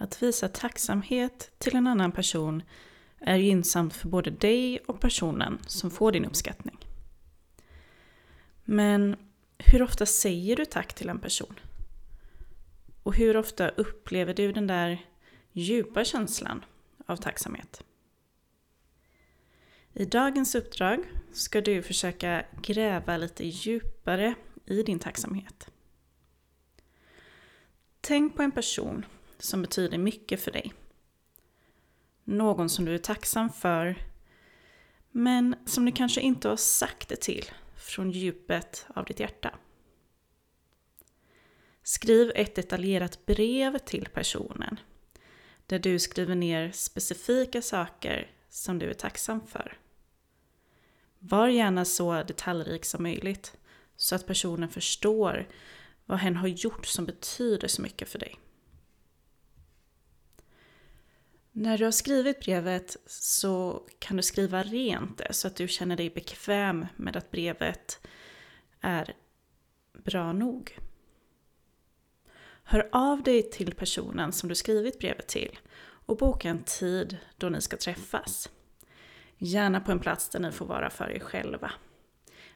Att visa tacksamhet till en annan person är gynnsamt för både dig och personen som får din uppskattning. Men hur ofta säger du tack till en person? Och hur ofta upplever du den där djupa känslan av tacksamhet? I dagens uppdrag ska du försöka gräva lite djupare i din tacksamhet. Tänk på en person som betyder mycket för dig. Någon som du är tacksam för, men som du kanske inte har sagt det till från djupet av ditt hjärta. Skriv ett detaljerat brev till personen där du skriver ner specifika saker som du är tacksam för. Var gärna så detaljrik som möjligt så att personen förstår vad hen har gjort som betyder så mycket för dig. När du har skrivit brevet så kan du skriva rent det så att du känner dig bekväm med att brevet är bra nog. Hör av dig till personen som du skrivit brevet till och boka en tid då ni ska träffas. Gärna på en plats där ni får vara för er själva.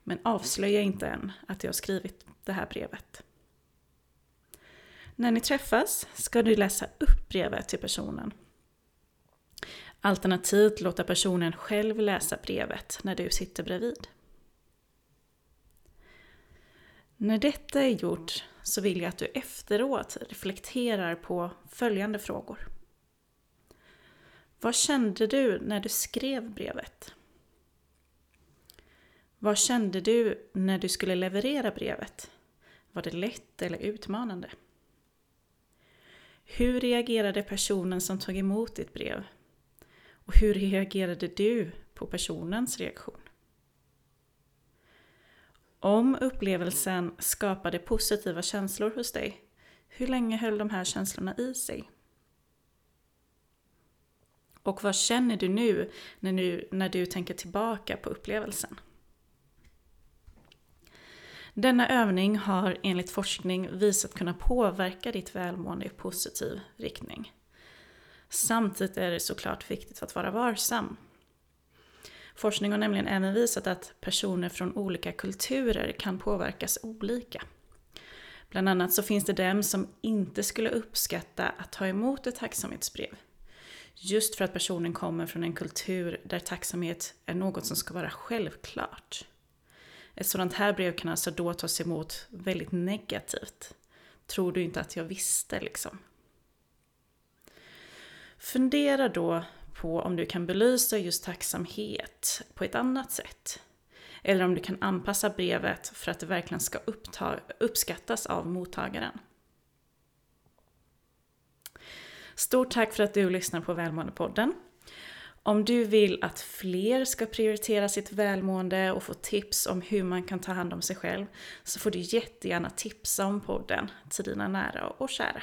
Men avslöja inte än att jag har skrivit det här brevet. När ni träffas ska du läsa upp brevet till personen. Alternativt låta personen själv läsa brevet när du sitter bredvid. När detta är gjort så vill jag att du efteråt reflekterar på följande frågor. Vad kände du när du skrev brevet? Vad kände du när du skulle leverera brevet? Var det lätt eller utmanande? Hur reagerade personen som tog emot ditt brev? Och hur reagerade du på personens reaktion? Om upplevelsen skapade positiva känslor hos dig, hur länge höll de här känslorna i sig? Och vad känner du nu när, du när du tänker tillbaka på upplevelsen? Denna övning har enligt forskning visat kunna påverka ditt välmående i positiv riktning. Samtidigt är det såklart viktigt att vara varsam. Forskning har nämligen även visat att personer från olika kulturer kan påverkas olika. Bland annat så finns det dem som inte skulle uppskatta att ta emot ett tacksamhetsbrev. Just för att personen kommer från en kultur där tacksamhet är något som ska vara självklart. Ett sådant här brev kan alltså då tas emot väldigt negativt. Tror du inte att jag visste liksom? Fundera då på om du kan belysa just tacksamhet på ett annat sätt. Eller om du kan anpassa brevet för att det verkligen ska uppta, uppskattas av mottagaren. Stort tack för att du lyssnar på Välmåendepodden. Om du vill att fler ska prioritera sitt välmående och få tips om hur man kan ta hand om sig själv så får du jättegärna tipsa om podden till dina nära och kära.